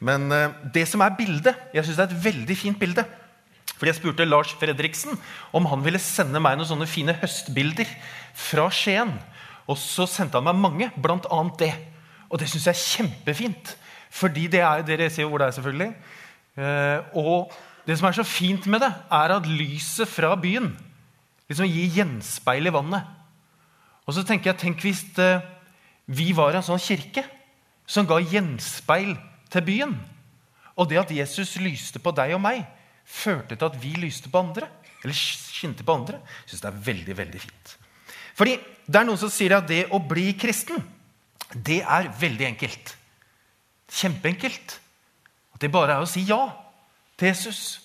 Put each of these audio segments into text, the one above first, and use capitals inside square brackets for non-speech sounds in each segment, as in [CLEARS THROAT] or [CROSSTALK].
Men eh, det som er bildet Jeg syns det er et veldig fint bilde. Fordi Jeg spurte Lars Fredriksen om han ville sende meg noen sånne fine høstbilder fra Skien. Og så sendte han meg mange, bl.a. det. Og det syns jeg er kjempefint. Fordi det er, Dere ser jo hvor det er, selvfølgelig. Eh, og det som er så fint med det, er at lyset fra byen liksom gir gjenspeil i vannet. Og så tenker jeg, Tenk hvis eh, vi var en sånn kirke som ga gjenspeil til byen. Og det at Jesus lyste på deg og meg, førte til at vi lyste på andre. Eller skinte på andre. Jeg syns det er veldig, veldig fint. Fordi det er noen som sier at det å bli kristen, det er veldig enkelt. Kjempeenkelt. At det bare er å si ja til Jesus.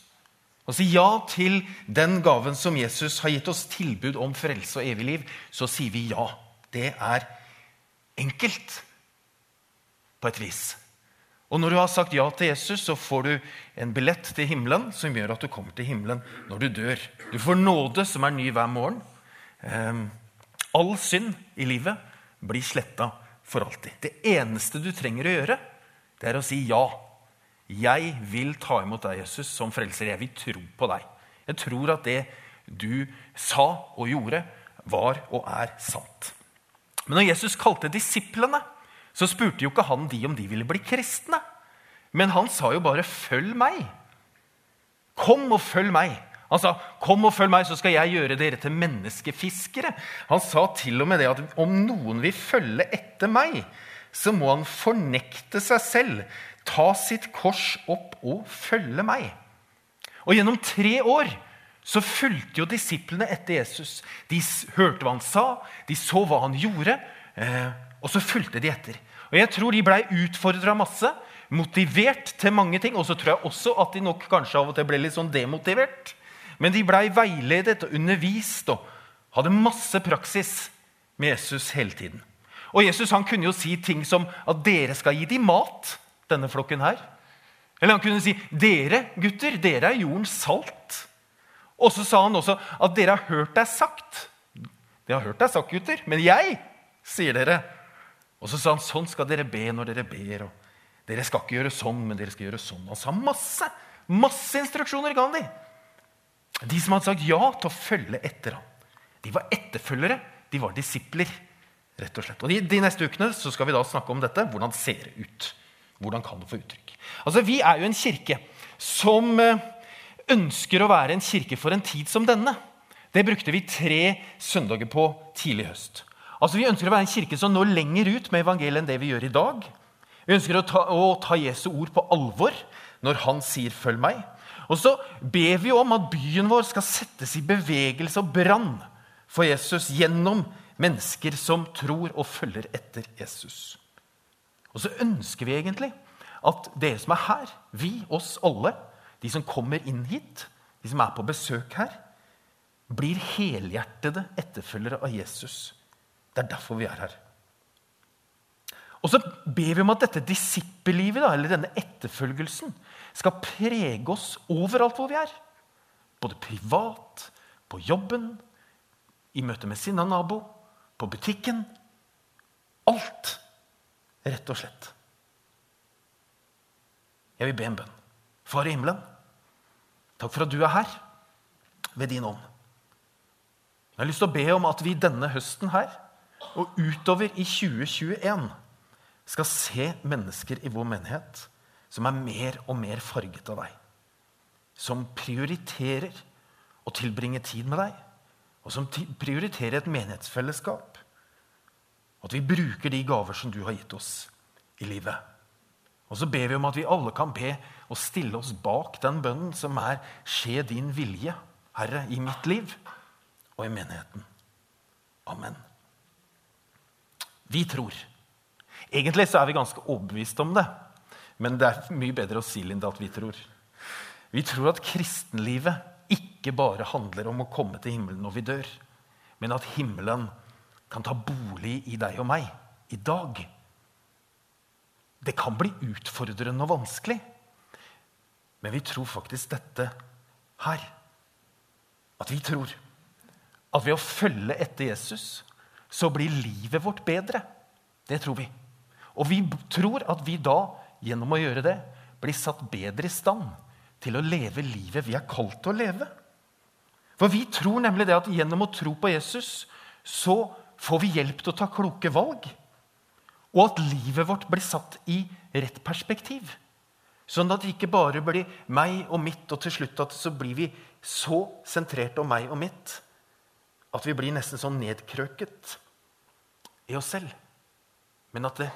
Å si ja til den gaven som Jesus har gitt oss tilbud om frelse og evig liv. Så sier vi ja. Det er enkelt på et vis. Og når du har sagt ja til Jesus, så får du en billett til himmelen som gjør at du kommer til himmelen når du dør. Du får nåde som er ny hver morgen. Um, all synd i livet blir sletta for alltid. Det eneste du trenger å gjøre, det er å si ja. Jeg vil ta imot deg, Jesus, som frelser. Jeg vil tro på deg. Jeg tror at det du sa og gjorde, var og er sant. Men når Jesus kalte disiplene så spurte jo ikke han de om de ville bli kristne. Men han sa jo bare 'følg meg'. Kom og følg meg. Han sa 'kom og følg meg, så skal jeg gjøre dere til menneskefiskere'. Han sa til og med det at om noen vil følge etter meg, så må han fornekte seg selv, ta sitt kors opp og følge meg. Og gjennom tre år så fulgte jo disiplene etter Jesus. De hørte hva han sa, de så hva han gjorde. Og så fulgte de etter. Og Jeg tror de blei utfordra masse, motivert til mange ting. Og så tror jeg også at de nok kanskje av og til ble litt sånn demotivert. Men de blei veiledet og undervist og hadde masse praksis med Jesus hele tiden. Og Jesus han kunne jo si ting som at dere skal gi dem mat, denne flokken her. Eller han kunne si dere gutter, dere er jordens salt. Og så sa han også at dere har hørt deg sagt. Dere har hørt deg sagt, gutter, men jeg sier dere og så sa han sånn skal dere be når dere ber. og Dere skal ikke gjøre sånn, men dere skal gjøre sånn. Han sa masse masse instruksjoner ga han dem. De som hadde sagt ja til å følge etter ham. De var etterfølgere. De var disipler. rett og slett. Og de, de, neste ukene så skal vi da snakke om dette. Hvordan ser det ut? Hvordan kan det få uttrykk? Altså, Vi er jo en kirke som eh, ønsker å være en kirke for en tid som denne. Det brukte vi tre søndager på tidlig høst. Altså, Vi ønsker å være en kirke som når lenger ut med evangeliet enn det vi gjør i dag. Vi ønsker å ta, å ta Jesu ord på alvor når han sier 'følg meg'. Og så ber vi om at byen vår skal settes i bevegelse og brann for Jesus gjennom mennesker som tror og følger etter Jesus. Og så ønsker vi egentlig at dere som er her, vi, oss alle, de som kommer inn hit, de som er på besøk her, blir helhjertede etterfølgere av Jesus det er derfor vi er her. Og så ber vi om at dette disippellivet, eller denne etterfølgelsen, skal prege oss overalt hvor vi er. Både privat, på jobben, i møte med sinna nabo, på butikken. Alt, rett og slett. Jeg vil be en bønn. Far i himmelen, takk for at du er her ved din ånd. Jeg har lyst til å be om at vi denne høsten her og utover i 2021 skal se mennesker i vår menighet som er mer og mer farget av deg. Som prioriterer å tilbringe tid med deg, og som prioriterer et menighetsfellesskap. At vi bruker de gaver som du har gitt oss i livet. Og så ber vi om at vi alle kan be og stille oss bak den bønnen som er 'Skje din vilje, Herre, i mitt liv og i menigheten'. Amen. Vi tror. Egentlig så er vi ganske overbevist om det. Men det er mye bedre å si Linda, at vi tror. Vi tror at kristenlivet ikke bare handler om å komme til himmelen når vi dør, men at himmelen kan ta bolig i deg og meg i dag. Det kan bli utfordrende og vanskelig, men vi tror faktisk dette her. At vi tror at ved å følge etter Jesus så blir livet vårt bedre. Det tror vi. Og vi tror at vi da, gjennom å gjøre det, blir satt bedre i stand til å leve livet vi er kalt til å leve. For vi tror nemlig det at gjennom å tro på Jesus så får vi hjelp til å ta kloke valg. Og at livet vårt blir satt i rett perspektiv. Sånn at det ikke bare blir meg og mitt, og til slutt at så blir vi så sentrert om meg og mitt at vi blir nesten sånn nedkrøket i oss selv. Men at det,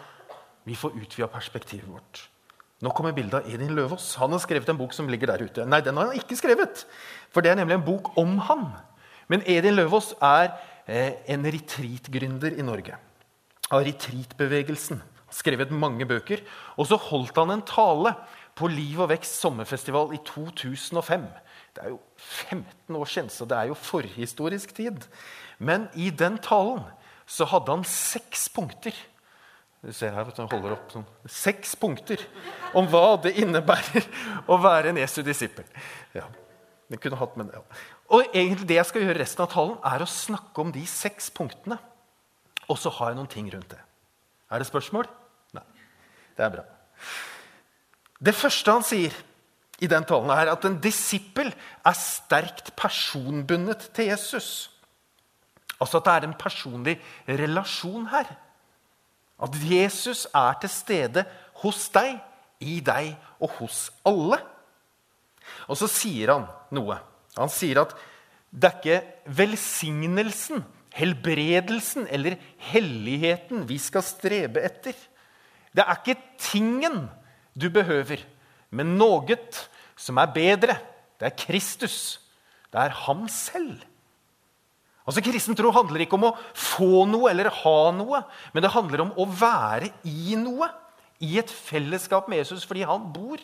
vi får utvida perspektivet vårt. Nå kommer bildet av Edin Løvaas. Han har skrevet en bok som ligger der ute. Nei, den har han ikke skrevet, for det er nemlig en bok om han. Men Edin Løvaas er eh, en retreatgründer i Norge. Av retreatbevegelsen. Skrevet mange bøker. Og så holdt han en tale på Liv og Vekst sommerfestival i 2005. Det er jo 15 år siden, så det er jo forhistorisk tid. Men i den talen så hadde han seks punkter. Du ser her, han holder opp sånn. Seks punkter om hva det innebærer å være en Jesu disippel. Ja, det kunne hatt, men ja. Og egentlig det jeg skal gjøre resten av talen, er å snakke om de seks punktene. Og så har jeg noen ting rundt det. Er det spørsmål? Nei. Det er bra. Det første han sier, i den talen her at en disippel er sterkt personbundet til Jesus. Altså at det er en personlig relasjon her. At Jesus er til stede hos deg, i deg og hos alle. Og så sier han noe. Han sier at det er ikke velsignelsen, helbredelsen eller helligheten vi skal strebe etter. Det er ikke tingen du behøver, men noe som er bedre. Det er Kristus. Det er ham selv. Altså, Kristen tro handler ikke om å få noe eller ha noe, men det handler om å være i noe. I et fellesskap med Jesus, fordi han bor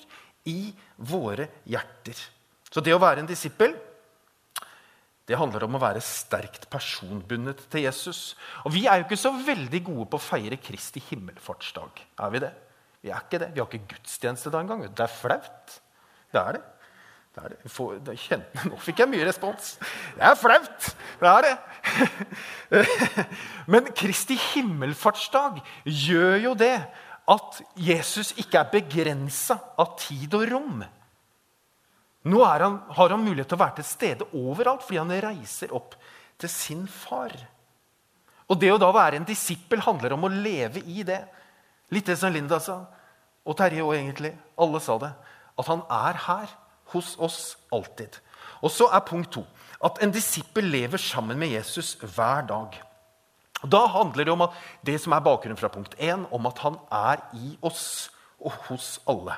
i våre hjerter. Så det å være en disippel det handler om å være sterkt personbundet til Jesus. Og Vi er jo ikke så veldig gode på å feire Kristi himmelfartsdag. Er vi det? Vi er ikke det. Vi har ikke gudstjeneste da engang. Det er flaut. Det er det. det, er det. Får, det kjente, [LAUGHS] nå fikk jeg mye respons. Det er flaut! Det er det. [LAUGHS] Men Kristi himmelfartsdag gjør jo det at Jesus ikke er begrensa av tid og rom. Nå han, har han mulighet til å være til stede overalt fordi han reiser opp til sin far. Og det å da være en disippel handler om å leve i det. Litt det som Linda sa, og Terje òg egentlig. Alle sa det. At han er her hos oss alltid. Og så er punkt to at en disippel lever sammen med Jesus hver dag. Da handler det om at det som er bakgrunnen fra punkt én, om at han er i oss og hos alle.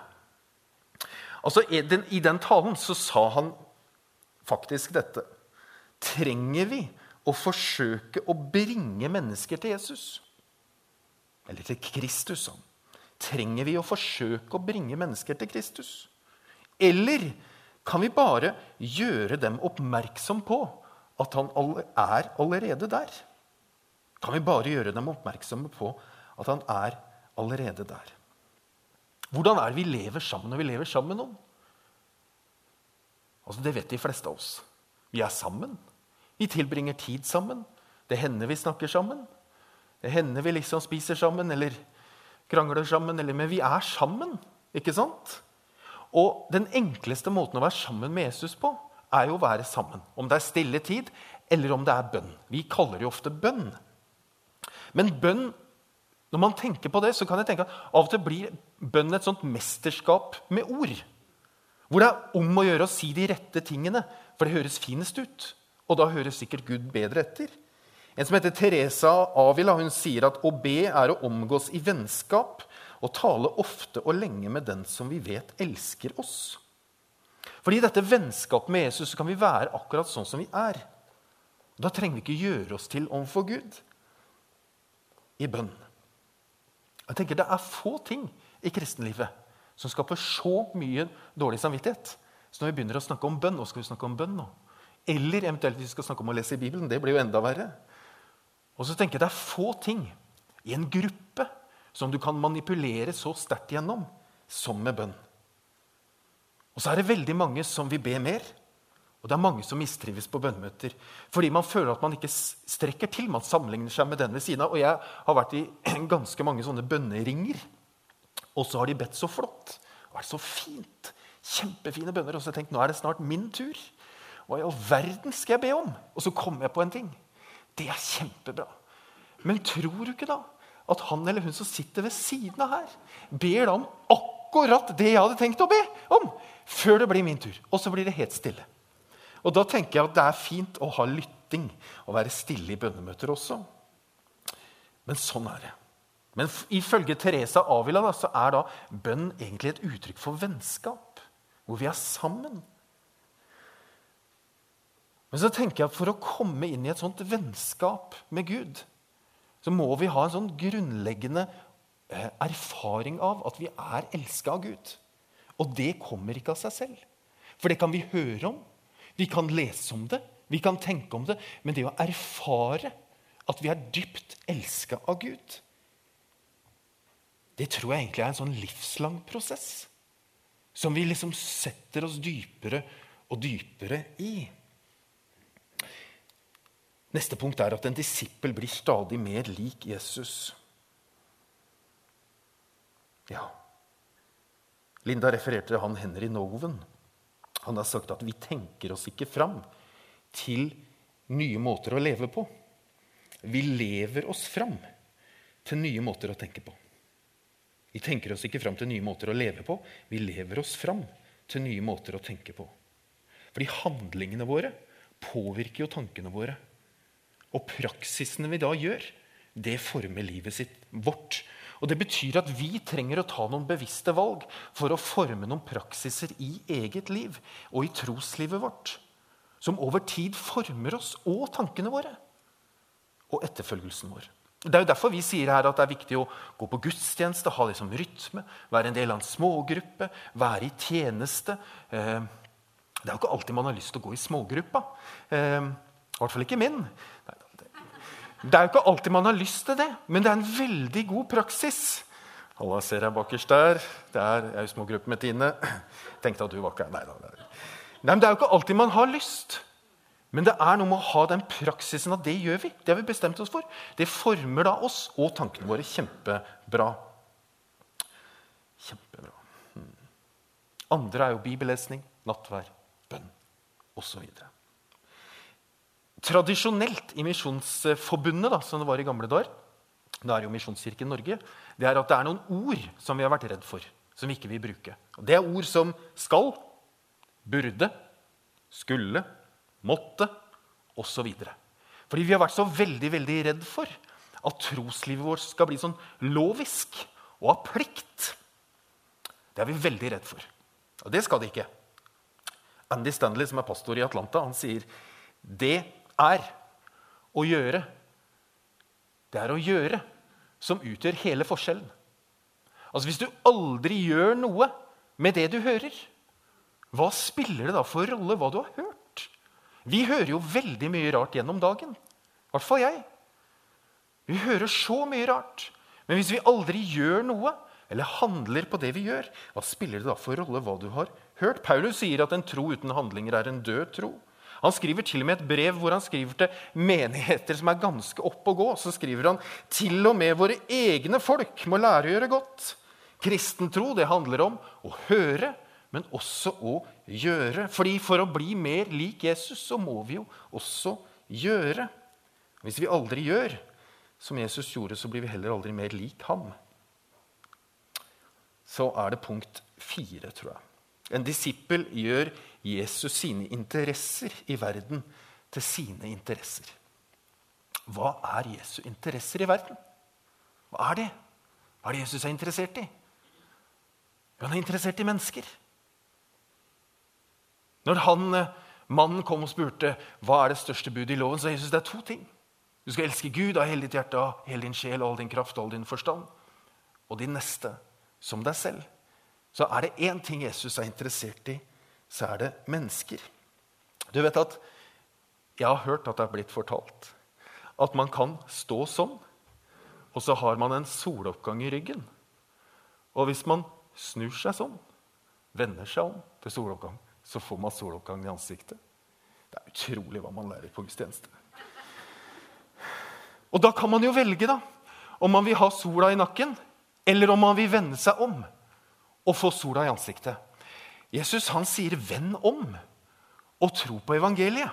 Altså, i den talen så sa han faktisk dette. Trenger vi å forsøke å bringe mennesker til Jesus? Eller til Kristus, sånn. Trenger vi å forsøke å bringe mennesker til Kristus? Eller kan vi bare gjøre dem oppmerksom på at han er allerede der? Kan vi bare gjøre dem oppmerksomme på at han er allerede der? Hvordan er det vi lever sammen når vi lever sammen med noen? Altså, Det vet de fleste av oss. Vi er sammen. Vi tilbringer tid sammen. Det hender vi snakker sammen. Det hender vi liksom spiser sammen eller krangler sammen, eller, men vi er sammen. ikke sant? Og den enkleste måten å være sammen med Jesus på, er jo å være sammen. Om det er stille tid, eller om det er bønn. Vi kaller det jo ofte bønn. Men bønn, når man tenker på det, så kan jeg tenke at av og til blir bønn et sånt mesterskap med ord. Hvor det er om å gjøre å si de rette tingene, for det høres finest ut. Og da høres sikkert Gud bedre etter. En som heter Teresa Avila, hun sier at å be er å omgås i vennskap og tale ofte og lenge med den som vi vet elsker oss. Fordi i dette vennskapet med Jesus kan vi være akkurat sånn som vi er. Da trenger vi ikke gjøre oss til overfor Gud i bønn. Jeg tenker Det er få ting i kristenlivet som skaper så mye dårlig samvittighet. Så når vi begynner å snakke om bønn, og skal vi snakke om bønn nå? Eller eventuelt vi skal snakke om å lese i Bibelen. Det blir jo enda verre. Og så tenker jeg Det er få ting i en gruppe som du kan manipulere så sterkt gjennom som med bønn. Og så er det veldig mange som vil be mer. Og det er mange som mistrives på bønnemøter fordi man føler at man ikke strekker til. Man sammenligner seg med den ved siden av. Og jeg har vært i [CLEARS THROAT] ganske mange sånne bønneringer. Og så har de bedt så flott. Det var så fint. Kjempefine bønner. Og så tenkte jeg nå er det snart min tur. Hva i all verden skal jeg be om? Og så kom jeg på en ting. Det er kjempebra. Men tror du ikke da at han eller hun som sitter ved siden av her, ber da om akkurat det jeg hadde tenkt å be om, før det blir min tur? Og så blir det helt stille. Og da tenker jeg at det er fint å ha lytting og være stille i bønnemøter også. Men sånn er det. Men ifølge Teresa Avila da, så er da bønn egentlig et uttrykk for vennskap. Hvor vi er sammen. Men så tenker jeg at for å komme inn i et sånt vennskap med Gud, så må vi ha en sånn grunnleggende eh, erfaring av at vi er elska av Gud. Og det kommer ikke av seg selv. For det kan vi høre om, vi kan lese om det, vi kan tenke om det. Men det å erfare at vi er dypt elska av Gud, det tror jeg egentlig er en sånn livslang prosess. Som vi liksom setter oss dypere og dypere i. Neste punkt er at en disippel blir stadig mer lik Jesus. Ja Linda refererte han Henry Noven. Han har sagt at vi tenker oss ikke fram til nye måter å leve på. Vi lever oss fram til nye måter å tenke på. Vi tenker oss ikke fram til nye måter å leve på. Vi lever oss fram til nye måter å tenke på. Fordi handlingene våre påvirker jo tankene våre. Og praksisene vi da gjør, det former livet sitt vårt. Og Det betyr at vi trenger å ta noen bevisste valg for å forme noen praksiser i eget liv og i troslivet vårt. Som over tid former oss og tankene våre og etterfølgelsen vår. Det er jo derfor vi sier her at det er viktig å gå på gudstjeneste, ha liksom rytme, være en del av en smågruppe, være i tjeneste. Eh, det er jo ikke alltid man har lyst til å gå i smågruppa. Eh, I hvert fall ikke min. Det er jo ikke alltid man har lyst til det, men det er en veldig god praksis. Halla, ser jeg bakerst der. Det er ei smågruppe med Tine. [CLEARS THROAT] Tenkte at du var ikke. Nei, Nei, men det er jo ikke alltid man har lyst. Men det er noe med å ha den praksisen at det gjør vi. Det har vi bestemt oss for. Det former da oss og tankene våre kjempebra. Kjempebra. Hmm. Andre er jo bibellesning, nattvær, bønn osv. Tradisjonelt i Misjonsforbundet, da, som det var i gamle dager, det er jo Misjonskirken Norge, det er at det er noen ord som vi har vært redd for, som vi ikke vil bruke. Og det er ord som skal, burde, skulle, måtte osv. Fordi vi har vært så veldig veldig redd for at troslivet vårt skal bli sånn lovisk og av plikt. Det er vi veldig redd for. Og det skal det ikke. Andy Stanley, som er pastor i Atlanta, han sier det er å gjøre. Det er å gjøre som utgjør hele forskjellen. Altså Hvis du aldri gjør noe med det du hører, hva spiller det da for rolle hva du har hørt? Vi hører jo veldig mye rart gjennom dagen. I hvert fall jeg. Vi hører så mye rart. Men hvis vi aldri gjør noe, eller handler på det vi gjør, hva spiller det da for rolle hva du har hørt? Paulus sier at en tro uten handlinger er en død tro. Han skriver til og med et brev hvor han skriver til menigheter som er ganske opp og gå. Så skriver han til og med våre egne folk må lære å gjøre godt. Kristen tro det handler om å høre men også å gjøre. Fordi For å bli mer lik Jesus så må vi jo også gjøre. Hvis vi aldri gjør som Jesus gjorde, så blir vi heller aldri mer lik ham. Så er det punkt fire, tror jeg. En disippel gjør Jesus sine interesser i verden til sine interesser. Hva er Jesu interesser i verden? Hva er det? Hva er det Jesus er interessert i? Han er interessert i mennesker. Når han, eh, mannen kom og spurte hva er det største budet i loven, så Jesus det er to ting. Du skal elske Gud av hele ditt hjerte, av hele din sjel, all din kraft og all din forstand. Og din neste som deg selv. Så er det én ting Jesus er interessert i, så er det mennesker. Du vet at Jeg har hørt at det er blitt fortalt at man kan stå sånn, og så har man en soloppgang i ryggen. Og hvis man snur seg sånn, vender seg om til soloppgang, så får man soloppgang i ansiktet. Det er utrolig hva man lærer på gudstjeneste. Og da kan man jo velge da, om man vil ha sola i nakken, eller om man vil vende seg om å få sola i ansiktet. Jesus han sier 'venn om' og tro på evangeliet.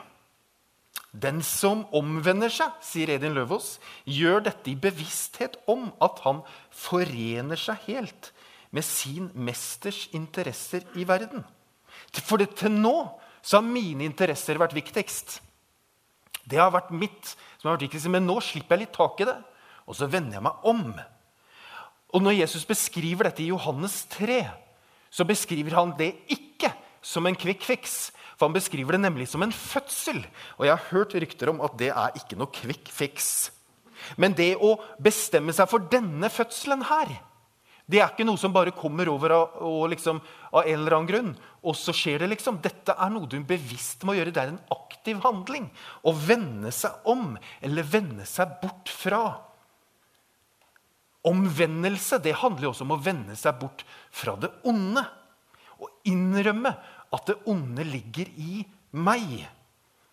Den som omvender seg, sier Edin Løvaas, gjør dette i bevissthet om at han forener seg helt med sin mesters interesser i verden. For til nå så har mine interesser vært viktigst. Det har vært mitt, som har vært viktigst, Men nå slipper jeg litt tak i det, og så vender jeg meg om. Og når Jesus beskriver dette i Johannes 3, så beskriver han det ikke som en quick fix. For han beskriver det nemlig som en fødsel. Og jeg har hørt rykter om at det er ikke noe quick fix. Men det å bestemme seg for denne fødselen her, det er ikke noe som bare kommer over av, liksom, av en eller annen grunn. Og så skjer det, liksom. Dette er noe du bevisst må gjøre. Det er en aktiv handling. Å vende seg om, eller vende seg bort fra. Omvendelse det handler jo også om å vende seg bort fra det onde. Og innrømme at det onde ligger i meg.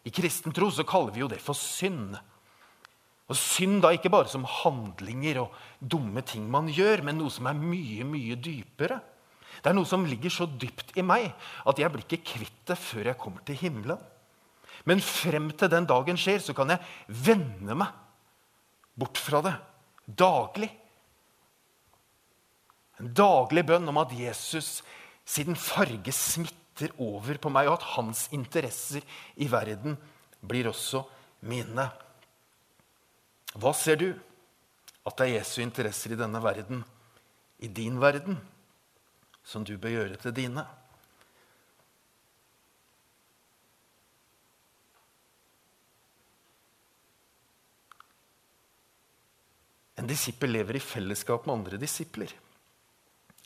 I kristen tro så kaller vi jo det for synd. Og Synd da ikke bare som handlinger og dumme ting man gjør, men noe som er mye, mye dypere. Det er noe som ligger så dypt i meg at jeg blir ikke kvitt det før jeg kommer til himmelen. Men frem til den dagen skjer, så kan jeg vende meg bort fra det daglig. En daglig bønn om at Jesus siden farge smitter over på meg, og at hans interesser i verden blir også mine. Hva ser du? At det er Jesu interesser i denne verden, i din verden, som du bør gjøre til dine. En disippel lever i fellesskap med andre disipler.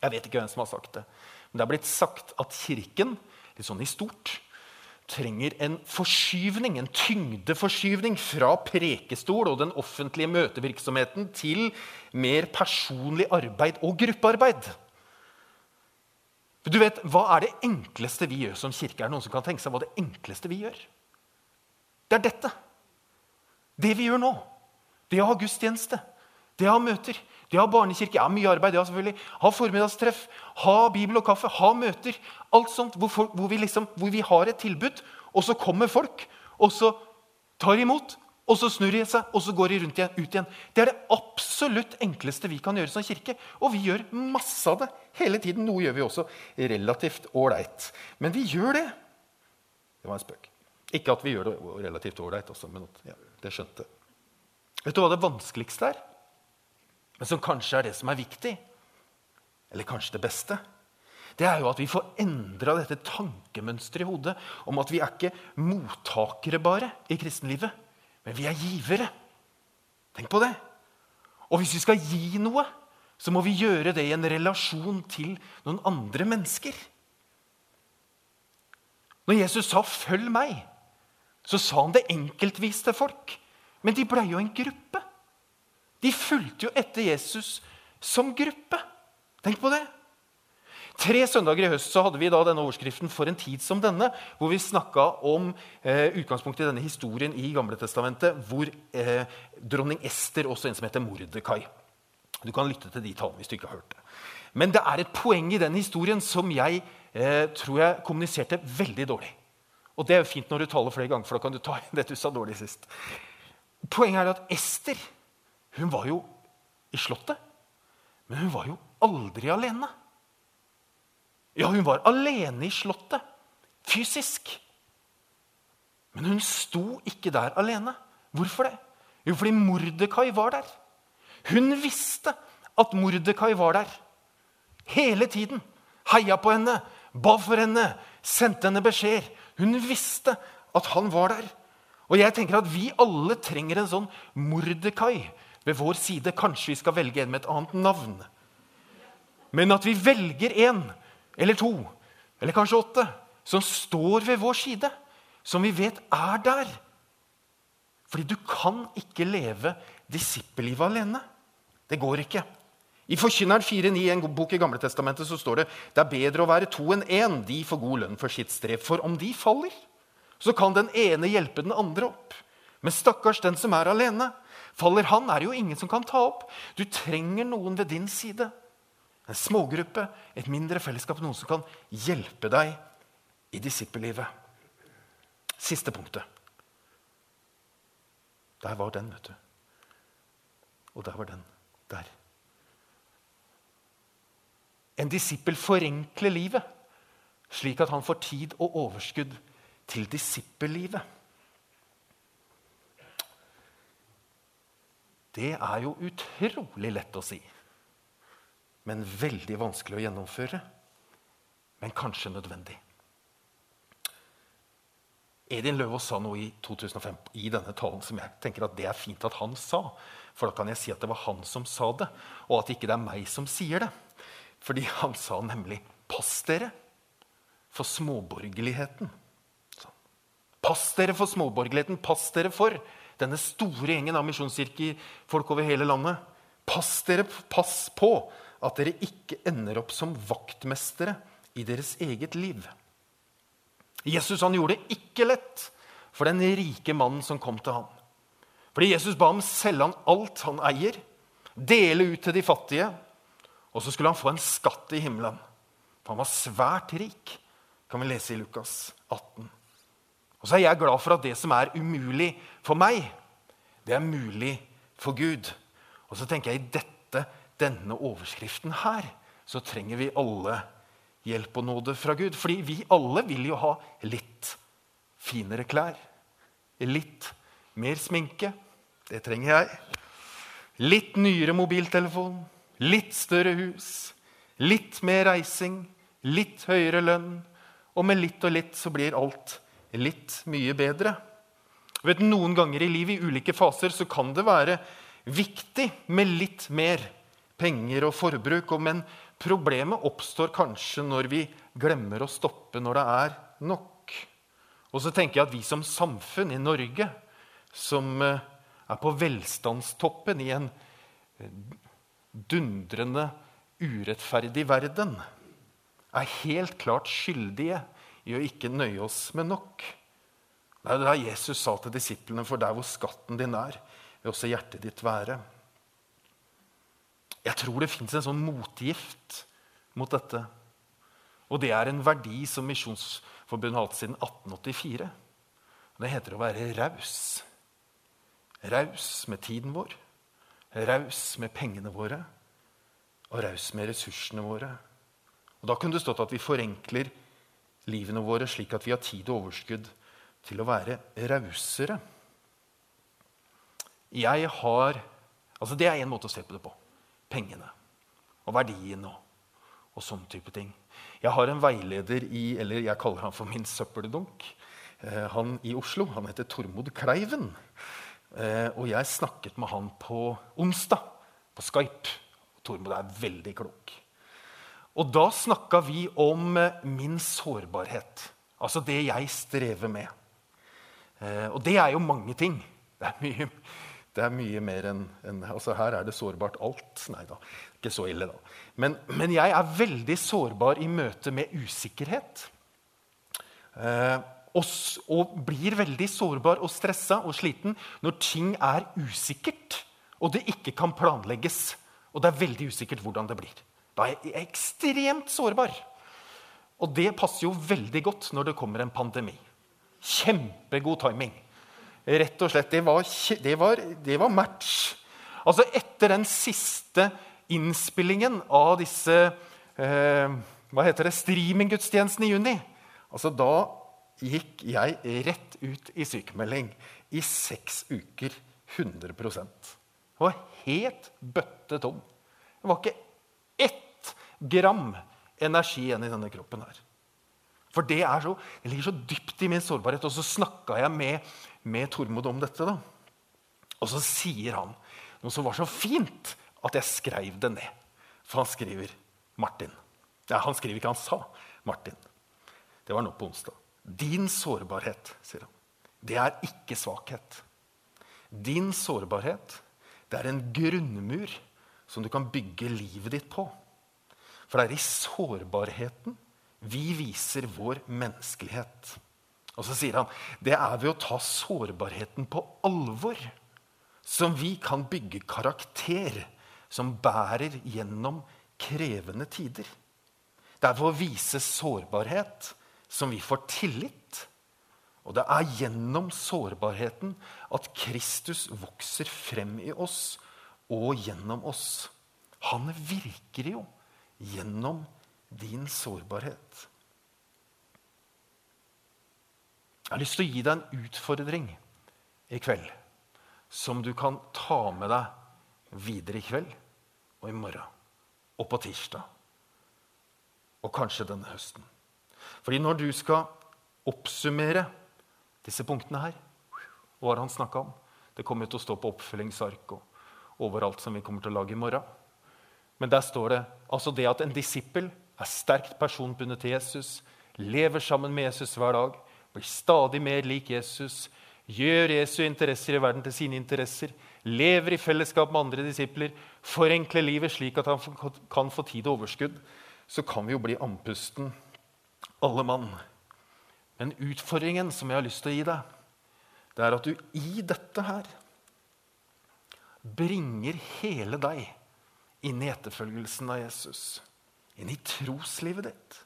Jeg vet ikke hvem som har sagt det. Men det er blitt sagt at Kirken litt sånn i stort, trenger en forskyvning, en tyngdeforskyvning fra prekestol og den offentlige møtevirksomheten til mer personlig arbeid og gruppearbeid. Du vet, Hva er det enkleste vi gjør som kirke? Er det noen som kan tenke seg hva det enkleste vi gjør? Det er dette. Det vi gjør nå. Det å ha gudstjeneste. Det å ha møter. Det har ha barnekirke Ja, mye arbeid. Ja, selvfølgelig. Ha formiddagstreff, ha bibel og kaffe, ha møter. Alt sånt hvor, folk, hvor, vi liksom, hvor, vi har et tilbud, og så kommer folk, og så tar imot. Og så snur de seg, og så går de rundt igjen, ut igjen. Det er det absolutt enkleste vi kan gjøre som kirke. Og vi gjør masse av det hele tiden. Noe gjør vi også relativt ålreit. Men vi gjør det. Det var en spøk. Ikke at vi gjør det relativt ålreit også, men ja, det skjønte. Vet du hva det vanskeligste er? Men som kanskje er det som er viktig, eller kanskje det beste, det er jo at vi får endra dette tankemønsteret i hodet om at vi er ikke mottakere bare i kristenlivet, men vi er givere. Tenk på det. Og hvis vi skal gi noe, så må vi gjøre det i en relasjon til noen andre mennesker. Når Jesus sa 'følg meg', så sa han det enkeltvis til folk. Men de blei jo en gruppe. De fulgte jo etter Jesus som gruppe. Tenk på det. Tre søndager i høst så hadde vi da denne overskriften 'For en tid som denne', hvor vi snakka om eh, utgangspunktet i denne historien i Gamle Testamentet, hvor eh, dronning Ester, også en som heter Mordekai. Du kan lytte til de tallene hvis du ikke har hørt det. Men det er et poeng i den historien som jeg eh, tror jeg kommuniserte veldig dårlig. Og det er jo fint når du taler flere ganger, for da kan du ta [LAUGHS] det du sa dårlig sist. Poenget er at Ester hun var jo i Slottet, men hun var jo aldri alene. Ja, hun var alene i Slottet, fysisk. Men hun sto ikke der alene. Hvorfor det? Jo, fordi Mordekai var der. Hun visste at Mordekai var der. Hele tiden. Heia på henne, ba for henne, sendte henne beskjeder. Hun visste at han var der. Og jeg tenker at vi alle trenger en sånn Mordekai ved vår side. Kanskje vi skal velge en med et annet navn. Men at vi velger en eller to eller kanskje åtte som står ved vår side, som vi vet er der. Fordi du kan ikke leve disippellivet alene. Det går ikke. I Forkynneren 4.9 i en bok i Gamle Testamentet, så står det det er bedre å være to enn én. De får god lønn for sitt strev. For om de faller, så kan den ene hjelpe den andre opp. Men stakkars den som er alene. Faller han, er det jo ingen som kan ta opp. Du trenger noen ved din side. En smågruppe, et mindre fellesskap, noen som kan hjelpe deg i disippellivet. Siste punktet. Der var den, vet du. Og der var den. Der. En disippel forenkler livet, slik at han får tid og overskudd til disippellivet. Det er jo utrolig lett å si, men veldig vanskelig å gjennomføre. Men kanskje nødvendig. Edin Løvaas sa noe i 2005 i denne talen som jeg tenker at det er fint at han sa. For da kan jeg si at det var han som sa det, og at ikke det er meg som sier det. Fordi han sa nemlig 'pass dere for småborgerligheten'. Pass dere for småborgerligheten. Pass dere for denne store gjengen av misjonskirkefolk over hele landet. Pass, dere, pass på at dere ikke ender opp som vaktmestere i deres eget liv. Jesus han gjorde det ikke lett for den rike mannen som kom til ham. Fordi Jesus ba ham selge han alt han eier, dele ut til de fattige, og så skulle han få en skatt i himmelen. For han var svært rik, kan vi lese i Lukas 18. Og så er jeg glad for at det som er umulig for meg, det er mulig for Gud. Og så tenker jeg i dette, denne overskriften her, så trenger vi alle hjelp og nåde fra Gud. Fordi vi alle vil jo ha litt finere klær. Litt mer sminke. Det trenger jeg. Litt nyere mobiltelefon. Litt større hus. Litt mer reising. Litt høyere lønn. Og med litt og litt så blir alt litt mye bedre. Vet, noen ganger i livet i ulike faser så kan det være viktig med litt mer penger og forbruk. Men problemet oppstår kanskje når vi glemmer å stoppe når det er nok. Og så tenker jeg at vi som samfunn i Norge, som eh, er på velstandstoppen i en eh, dundrende urettferdig verden, er helt klart skyldige i å ikke nøye oss med nok. Det er det Jesus sa til disiplene, for der hvor skatten din er, vil også hjertet ditt være. Jeg tror det fins en sånn motgift mot dette. Og det er en verdi som Misjonsforbundet har hatt siden 1884. Det heter å være raus. Raus med tiden vår, raus med pengene våre og raus med ressursene våre. Og Da kunne det stått at vi forenkler livene våre slik at vi har tid og overskudd til å være rausere. Jeg har Altså, det er én måte å se på det på. Pengene og verdien og, og sånn type ting. Jeg har en veileder i Eller jeg kaller han for min søppeldunk. Eh, han i Oslo. Han heter Tormod Kleiven. Eh, og jeg snakket med han på onsdag på Skype. Tormod er veldig klok. Og da snakka vi om eh, min sårbarhet. Altså det jeg strever med. Eh, og det er jo mange ting. Det er mye, det er mye mer enn en, altså Her er det sårbart alt. Nei da, ikke så ille, da. Men, men jeg er veldig sårbar i møte med usikkerhet. Eh, og, og, blir veldig sårbar og stressa og sliten når ting er usikkert, og det ikke kan planlegges. Og det er veldig usikkert hvordan det blir. Da er jeg ekstremt sårbar. Og det passer jo veldig godt når det kommer en pandemi. Kjempegod timing. Rett og slett. Det var, det var, det var match. Altså, etter den siste innspillingen av disse eh, hva heter det, streaminggudstjenestene i juni altså, Da gikk jeg rett ut i sykemelding i seks uker. 100 Det var helt bøtte tom. Det var ikke gram energi igjen i denne kroppen her. For det, så, det, ligger så dypt i min sårbarhet. Og så snakka jeg med, med Tormod om dette. da. Og så sier han noe som var så fint at jeg skrev det ned. For han skriver Martin. Ja, han skriver ikke, han sa Martin. Det var nå på onsdag. Din sårbarhet, sier han, det er ikke svakhet. Din sårbarhet, det er en grunnmur som du kan bygge livet ditt på. For det er i sårbarheten vi viser vår menneskelighet. Og så sier han det er ved å ta sårbarheten på alvor som vi kan bygge karakter som bærer gjennom krevende tider. Det er ved å vise sårbarhet som vi får tillit. Og det er gjennom sårbarheten at Kristus vokser frem i oss og gjennom oss. Han virker jo gjennom din sårbarhet. Jeg har lyst til å gi deg en utfordring i kveld som du kan ta med deg videre i kveld og i morgen og på tirsdag. Og kanskje denne høsten. Fordi når du skal oppsummere disse punktene her, hva har han snakka om? Det kommer til å stå på oppfølgingsark og overalt som vi kommer til å lage i morgen. Men der står det altså det at en disippel er sterkt personbundet til Jesus, lever sammen med Jesus hver dag, blir stadig mer lik Jesus, gjør Jesu interesser i verden til sine interesser, lever i fellesskap med andre disipler, forenkler livet slik at han kan få tid og overskudd, så kan vi jo bli andpusten, alle mann. Men utfordringen som jeg har lyst til å gi deg, det er at du i dette her bringer hele deg inn i etterfølgelsen av Jesus. Inn i troslivet ditt.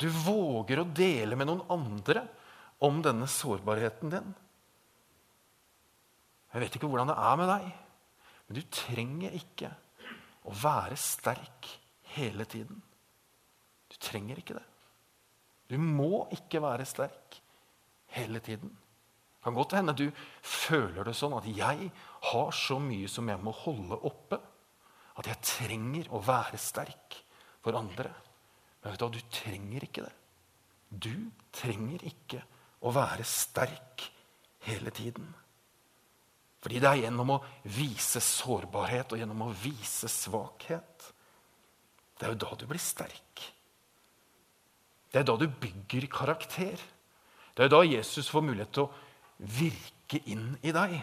Du våger å dele med noen andre om denne sårbarheten din. Jeg vet ikke hvordan det er med deg, men du trenger ikke å være sterk hele tiden. Du trenger ikke det. Du må ikke være sterk hele tiden. Det kan godt hende du føler det sånn at jeg har så mye som jeg må holde oppe, at jeg trenger å være sterk for andre. Men vet du du trenger ikke det. Du trenger ikke å være sterk hele tiden. Fordi det er gjennom å vise sårbarhet og gjennom å vise svakhet Det er jo da du blir sterk. Det er da du bygger karakter. Det er da Jesus får mulighet til å virke inn i deg.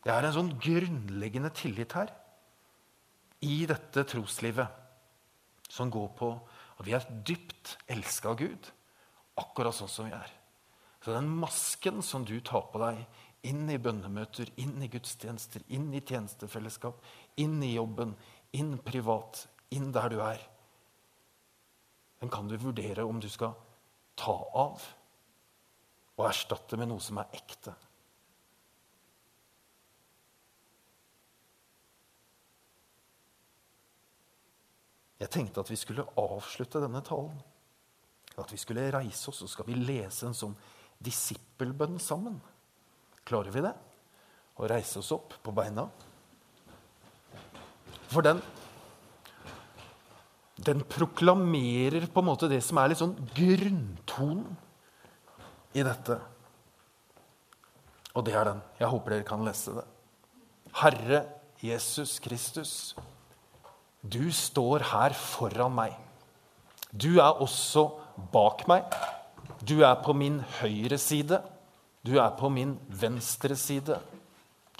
Det er en sånn grunnleggende tillit her i dette troslivet som går på at vi er dypt elska av Gud akkurat sånn som vi er. Så den masken som du tar på deg inn i bønnemøter, inn i gudstjenester, inn i tjenestefellesskap, inn i jobben, inn privat, inn der du er Den kan du vurdere om du skal ta av og erstatte med noe som er ekte. Jeg tenkte at vi skulle avslutte denne talen at vi skulle reise oss, og skal vi lese en sånn disippelbønn sammen. Klarer vi det? Å reise oss opp på beina? For den den proklamerer på en måte det som er litt sånn grunntonen i dette. Og det er den. Jeg håper dere kan lese det. Herre Jesus Kristus, du står her foran meg. Du er også bak meg. Du er på min høyre side. Du er på min venstre side.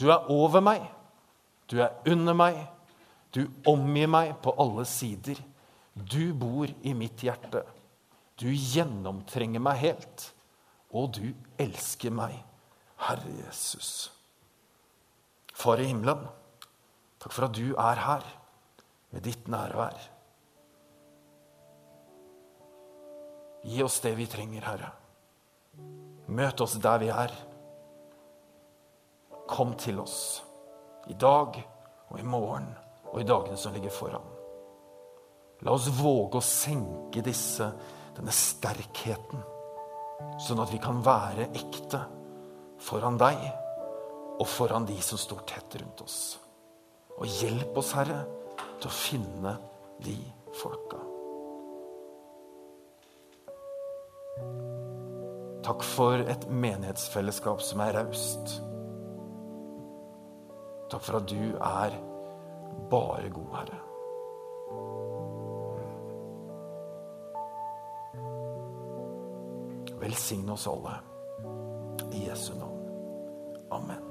Du er over meg. Du er under meg. Du omgir meg på alle sider. Du bor i mitt hjerte. Du gjennomtrenger meg helt. Og du elsker meg, Herre Jesus. Far i himmelen, takk for at du er her med ditt nærvær. Gi oss det vi trenger, Herre. Møt oss der vi er. Kom til oss i dag og i morgen og i dagene som ligger foran. La oss våge å senke disse, denne sterkheten, sånn at vi kan være ekte foran deg og foran de som står tett rundt oss. Og hjelp oss, Herre, til å finne de folka. Takk for et menighetsfellesskap som er raust. Takk for at du er bare god, Herre. Velsign oss alle. I Jesu navn. Amen.